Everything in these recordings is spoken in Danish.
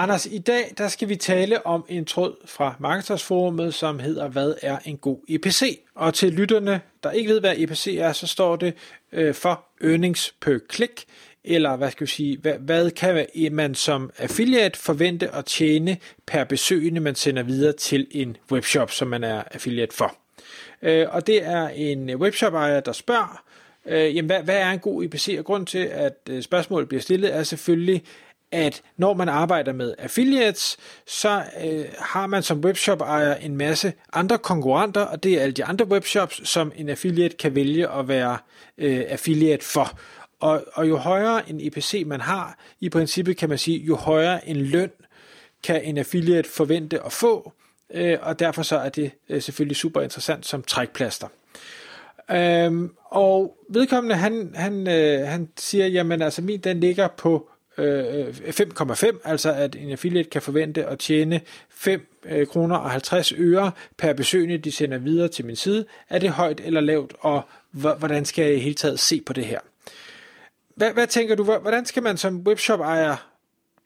Anders, i dag der skal vi tale om en tråd fra Marketersforumet, som hedder, hvad er en god EPC? Og til lytterne, der ikke ved, hvad EPC er, så står det øh, for earnings per click, eller hvad skal vi sige, hvad, hvad kan man som affiliate forvente at tjene per besøgende, man sender videre til en webshop, som man er affiliate for. Øh, og det er en webshop-ejer, der spørger, øh, jamen, hvad, hvad er en god EPC? Og grund til, at øh, spørgsmålet bliver stillet, er selvfølgelig, at når man arbejder med affiliates, så øh, har man som webshop ejer en masse andre konkurrenter, og det er alle de andre webshops, som en affiliate kan vælge at være øh, affiliate for. Og, og jo højere en EPC man har, i princippet kan man sige, jo højere en løn kan en affiliate forvente at få, øh, og derfor så er det øh, selvfølgelig super interessant som trækplaster. Øhm, og vedkommende, han, han, øh, han siger, jamen altså min den ligger på Øh, øh, 5,5, altså at en affiliate kan forvente at tjene 5 øh, kroner og 50 øre per besøgende, de sender videre til min side. Er det højt eller lavt, og hvordan skal jeg i hele taget se på det her? Hvad, hvad tænker du, hvordan skal man som webshop-ejer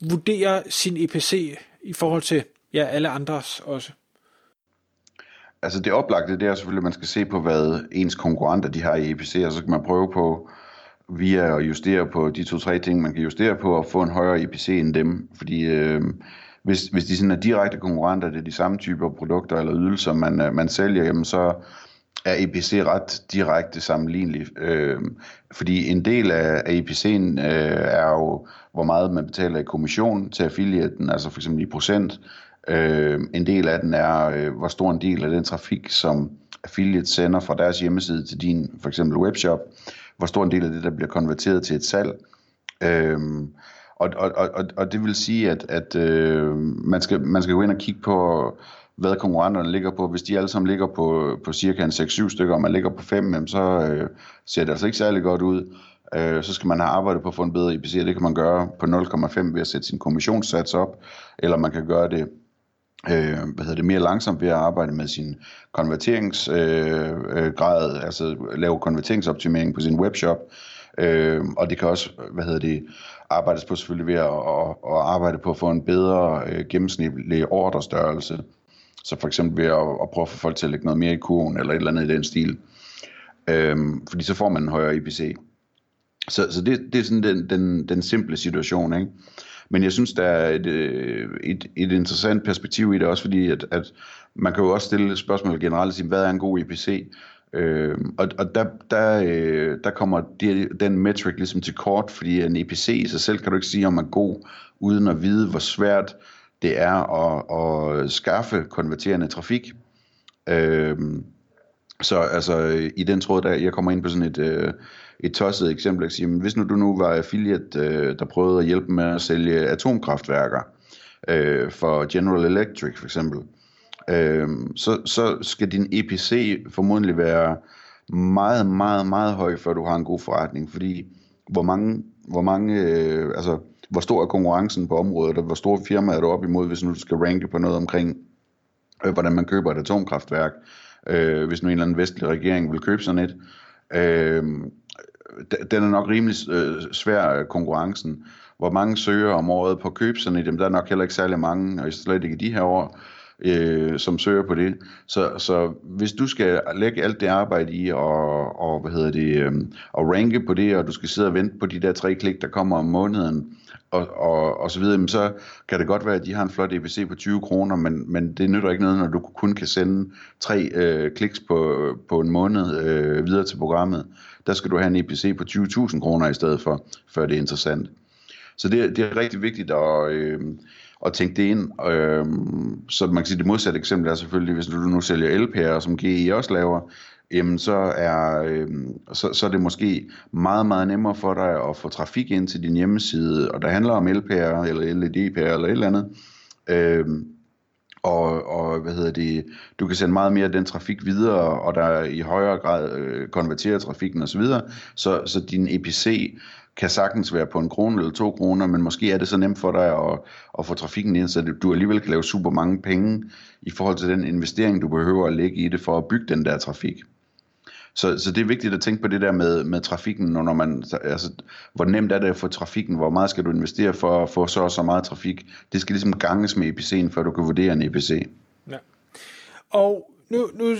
vurdere sin EPC i forhold til ja, alle andres også? Altså det oplagte, det er selvfølgelig, at man skal se på, hvad ens konkurrenter de har i EPC, og så kan man prøve på, via at justere på de to-tre ting, man kan justere på, og få en højere EPC end dem. Fordi øh, hvis, hvis de sådan er direkte konkurrenter, det er de samme typer produkter eller ydelser, man, øh, man sælger, jamen så er EPC ret direkte sammenlignelig. Øh, fordi en del af, af EPC'en øh, er jo, hvor meget man betaler i kommission til affiliaten, altså for eksempel i procent. Øh, en del af den er, øh, hvor stor en del af den trafik, som affiliate sender fra deres hjemmeside til din for eksempel webshop, hvor stor en del af det, der bliver konverteret til et salg. Øhm, og, og, og, og det vil sige, at, at øh, man, skal, man skal gå ind og kigge på, hvad konkurrenterne ligger på. Hvis de alle sammen ligger på, på cirka en 6-7 stykker, og man ligger på 5, så øh, ser det altså ikke særlig godt ud. Øh, så skal man have arbejdet på at få en bedre IPC, det kan man gøre på 0,5 ved at sætte sin kommissionssats op, eller man kan gøre det øh, hvad hedder det, mere langsomt ved at arbejde med sin konverteringsgrad, øh, øh, altså lave konverteringsoptimering på sin webshop, øh, og det kan også, hvad hedder det, arbejdes på selvfølgelig ved at, at, at arbejde på at få en bedre øh, gennemsnitlig ordrestørrelse, så for eksempel ved at, at prøve at få folk til at lægge noget mere i kurven, eller et eller andet i den stil, øh, fordi så får man en højere IPC. Så, så det, det er sådan den, den, den simple situation, ikke? Men jeg synes, der er et, øh, et, et interessant perspektiv i det, også fordi, at, at man kan jo også stille spørgsmål generelt og sige, hvad er en god EPC? Øh, og og der, der, øh, der kommer de, den metric ligesom til kort, fordi en EPC i sig selv kan du ikke sige, om man er god, uden at vide, hvor svært det er at, at skaffe konverterende trafik. Øh, så altså, i den tråd, der jeg kommer ind på sådan et, øh, et tosset eksempel, at sige, men hvis nu du nu var affiliate, øh, der prøvede at hjælpe med at sælge atomkraftværker øh, for General Electric for eksempel, øh, så, så skal din EPC formodentlig være meget, meget, meget høj, før du har en god forretning, fordi hvor mange, hvor mange øh, altså, hvor stor er konkurrencen på området, og hvor store firmaer er du op imod, hvis nu du skal ranke på noget omkring, øh, hvordan man køber et atomkraftværk, øh, hvis nu en eller anden vestlig regering vil købe sådan et. Øh, den er nok rimelig øh, svær øh, konkurrencen. Hvor mange søger om året på køb sådan et, der er nok heller ikke særlig mange, og slet ikke i de her år, øh, som søger på det. Så, så hvis du skal lægge alt det arbejde i og, og hvad hedder det, øh, og ranke på det, og du skal sidde og vente på de der tre klik, der kommer om måneden, og, og, og så videre, så kan det godt være, at de har en flot EPC på 20 kroner, men, men det nytter ikke noget, når du kun kan sende tre øh, kliks på, på en måned øh, videre til programmet. Der skal du have en EPC på 20.000 kroner i stedet for, før det er interessant. Så det, det er rigtig vigtigt at, øh, at tænke det ind. Øh, så man kan sige, det modsatte eksempel er selvfølgelig, hvis du nu sælger LPR, som GE også laver, jamen så er, øh, så, så er det måske meget, meget nemmere for dig at få trafik ind til din hjemmeside, og der handler om LPR, eller LEDPR, eller et eller andet, øh, og, og hvad hedder det, du kan sende meget mere af den trafik videre, og der i højere grad øh, konverterer trafikken osv., så, så, så din EPC kan sagtens være på en krone eller to kroner, men måske er det så nemt for dig at, at få trafikken ind, så du alligevel kan lave super mange penge i forhold til den investering, du behøver at lægge i det for at bygge den der trafik. Så, så det er vigtigt at tænke på det der med, med trafikken, når man, altså, hvor nemt er det at få trafikken, hvor meget skal du investere for at få så og så meget trafik. Det skal ligesom ganges med EPC'en, før du kan vurdere en EPC. Ja. Og nu, nu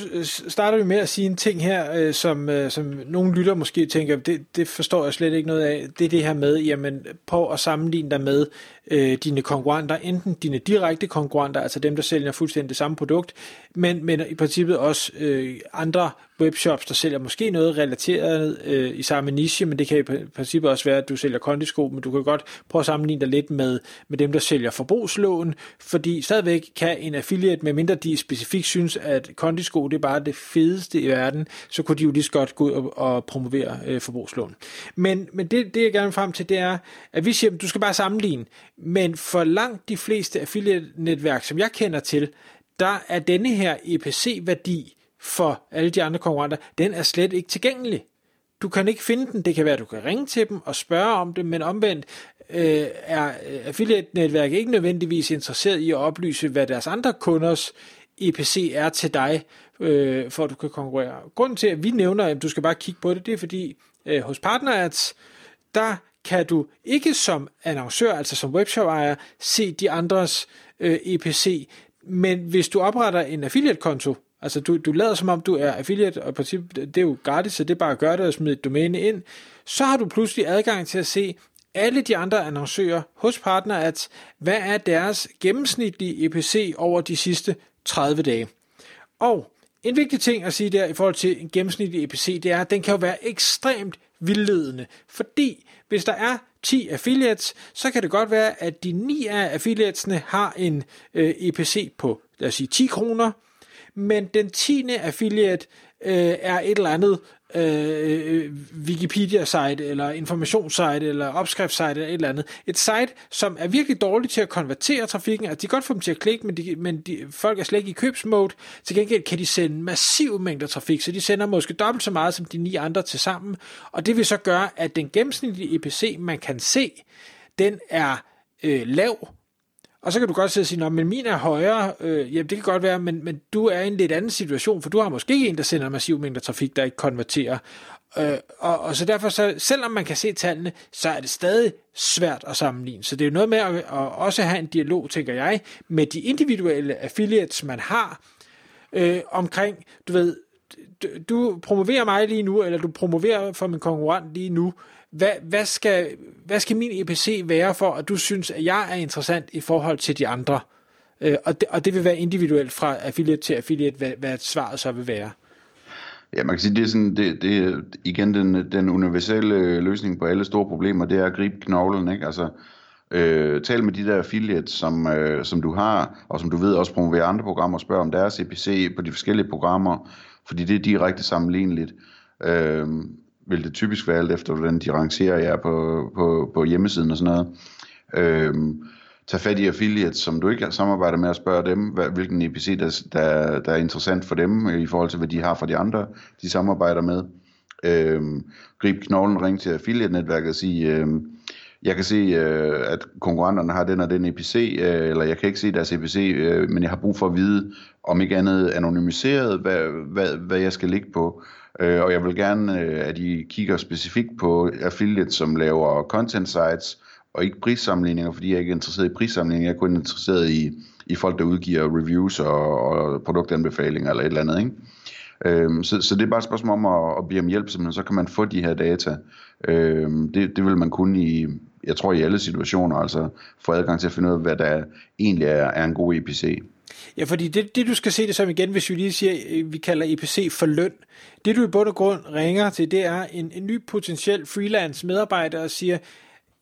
starter vi med at sige en ting her, øh, som, øh, som nogle lytter måske tænker, det, det forstår jeg slet ikke noget af. Det er det her med, jamen på at sammenligne dig med øh, dine konkurrenter, enten dine direkte konkurrenter, altså dem, der sælger fuldstændig det samme produkt, men, men i princippet også øh, andre webshops, der sælger måske noget relateret øh, i samme niche, men det kan i princippet også være, at du sælger kondisko, men du kan godt prøve at sammenligne dig lidt med, med dem, der sælger forbrugslån, fordi stadigvæk kan en affiliate, med mindre de specifikt synes, at kondisko det er bare det fedeste i verden, så kunne de jo lige så godt gå ud og, og promovere øh, forbrugslån. Men, men det, det, jeg gerne vil frem til, det er, at vi siger, at du skal bare sammenligne, men for langt de fleste affiliate-netværk, som jeg kender til, der er denne her EPC-værdi for alle de andre konkurrenter, den er slet ikke tilgængelig. Du kan ikke finde den. Det kan være, at du kan ringe til dem og spørge om det, men omvendt øh, er øh, affiliate-netværk ikke nødvendigvis interesseret i at oplyse, hvad deres andre kunders EPC er til dig, øh, for at du kan konkurrere. Grunden til, at vi nævner, at du skal bare kigge på det, det er fordi øh, hos PartnerAds, der kan du ikke som annoncør, altså som webshop-ejer, se de andres øh, EPC, men hvis du opretter en affiliate-konto, altså du, du lader som om du er affiliate, og princip, det er jo gratis, så det er bare at gøre det og smide et domæne ind, så har du pludselig adgang til at se alle de andre annoncører hos partner, at hvad er deres gennemsnitlige EPC over de sidste 30 dage. Og en vigtig ting at sige der i forhold til en gennemsnitlig EPC, det er, at den kan jo være ekstremt vildledende, fordi hvis der er 10 affiliates, så kan det godt være, at de 9 af affiliatesne har en øh, EPC på, lad os sige, 10 kroner, men den 10. affiliate øh, er et eller andet øh, Wikipedia-site, eller informationssite, eller opskriftssite, eller et eller andet. Et site, som er virkelig dårligt til at konvertere trafikken, altså de kan godt få dem til at klikke, men, de, men de, folk er slet ikke i købsmode. Til gengæld kan de sende massive mængder trafik, så de sender måske dobbelt så meget som de ni andre til sammen, og det vil så gøre, at den gennemsnitlige EPC, man kan se, den er øh, lav, og så kan du godt sidde og sige, men min er højere. Øh, jamen, det kan godt være, men, men du er i en lidt anden situation, for du har måske en, der sender massiv mængder trafik, der ikke konverterer. Øh, og, og så derfor, så, selvom man kan se tallene, så er det stadig svært at sammenligne. Så det er jo noget med at, at også have en dialog, tænker jeg, med de individuelle affiliates, man har, øh, omkring, du ved, du, du promoverer mig lige nu, eller du promoverer for min konkurrent lige nu, hvad, hvad, skal, hvad skal min EPC være for, at du synes, at jeg er interessant i forhold til de andre? Øh, og, det, og det vil være individuelt fra affiliate til affiliate, hvad, hvad svaret så vil være. Ja, man kan sige, det er, sådan, det, det er igen den, den universelle løsning på alle store problemer, det er at gribe knoglen, ikke? Altså, øh, tal med de der affiliates, som, øh, som du har, og som du ved også promoverer andre programmer, og spørg om deres EPC på de forskellige programmer, fordi det er direkte sammenligneligt. Øh, vil det typisk være alt efter, hvordan de rangerer jer på, på, på hjemmesiden og sådan noget. Øhm, tag fat i affiliates, som du ikke samarbejder med, og spørg dem, hvad, hvilken EPC, der, der, der er interessant for dem, i forhold til, hvad de har for de andre, de samarbejder med. Øhm, grib knoglen, ring til affiliate-netværket og sig, øhm, jeg kan se, øh, at konkurrenterne har den og den EPC, øh, eller jeg kan ikke se deres EPC, øh, men jeg har brug for at vide, om ikke andet anonymiseret, hvad, hvad, hvad jeg skal ligge på. Øh, og jeg vil gerne, øh, at I kigger specifikt på affiliates, som laver content sites, og ikke prissammenligninger, fordi jeg er ikke er interesseret i prissammenligninger, jeg er kun interesseret i, i folk, der udgiver reviews og, og produktanbefalinger eller et eller andet. Ikke? Øhm, så, så det er bare et spørgsmål om at, at blive om hjælp, simpelthen, så kan man få de her data. Øhm, det, det vil man kunne i, jeg tror i alle situationer, altså få adgang til at finde ud af, hvad der egentlig er, er en god EPC. Ja, fordi det, det du skal se det som igen, hvis vi lige siger, øh, vi kalder EPC for løn. Det du i bund og grund ringer til, det er en, en ny potentiel freelance medarbejder og siger,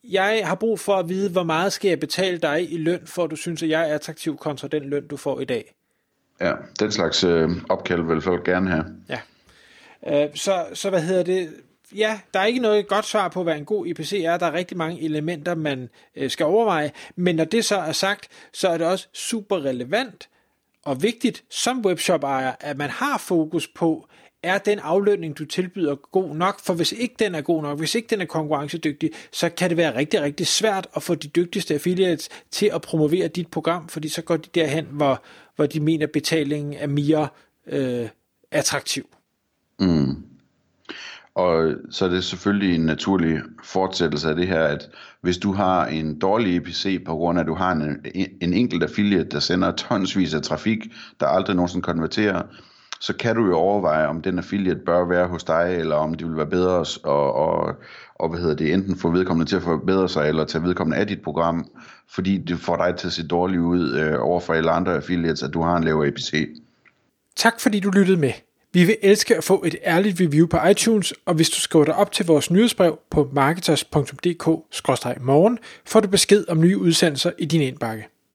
jeg har brug for at vide, hvor meget skal jeg betale dig i løn, for at du synes, at jeg er attraktiv kontra den løn, du får i dag. Ja, den slags øh, opkald vil folk gerne have. Ja. Øh, så, så hvad hedder det? ja, der er ikke noget godt svar på, hvad en god IPC er. Der er rigtig mange elementer, man øh, skal overveje. Men når det så er sagt, så er det også super relevant og vigtigt som webshop-ejer, at man har fokus på, er den aflønning, du tilbyder god nok? For hvis ikke den er god nok, hvis ikke den er konkurrencedygtig, så kan det være rigtig, rigtig svært at få de dygtigste affiliates til at promovere dit program, fordi så går de derhen, hvor, hvor de mener, betalingen er mere øh, attraktiv. Mm. Og så er det selvfølgelig en naturlig fortsættelse af det her, at hvis du har en dårlig EPC på grund af, at du har en, en enkelt affiliate, der sender tonsvis af trafik, der aldrig nogensinde konverterer, så kan du jo overveje, om den affiliate bør være hos dig, eller om det vil være bedre at og, og, og hvad hedder det, enten få vedkommende til at forbedre sig, eller tage vedkommende af dit program, fordi det får dig til at se dårligt ud øh, over for alle andre affiliates, at du har en lavere APC. Tak fordi du lyttede med. Vi vil elske at få et ærligt review på iTunes, og hvis du skriver dig op til vores nyhedsbrev på marketers.dk-morgen, får du besked om nye udsendelser i din indbakke.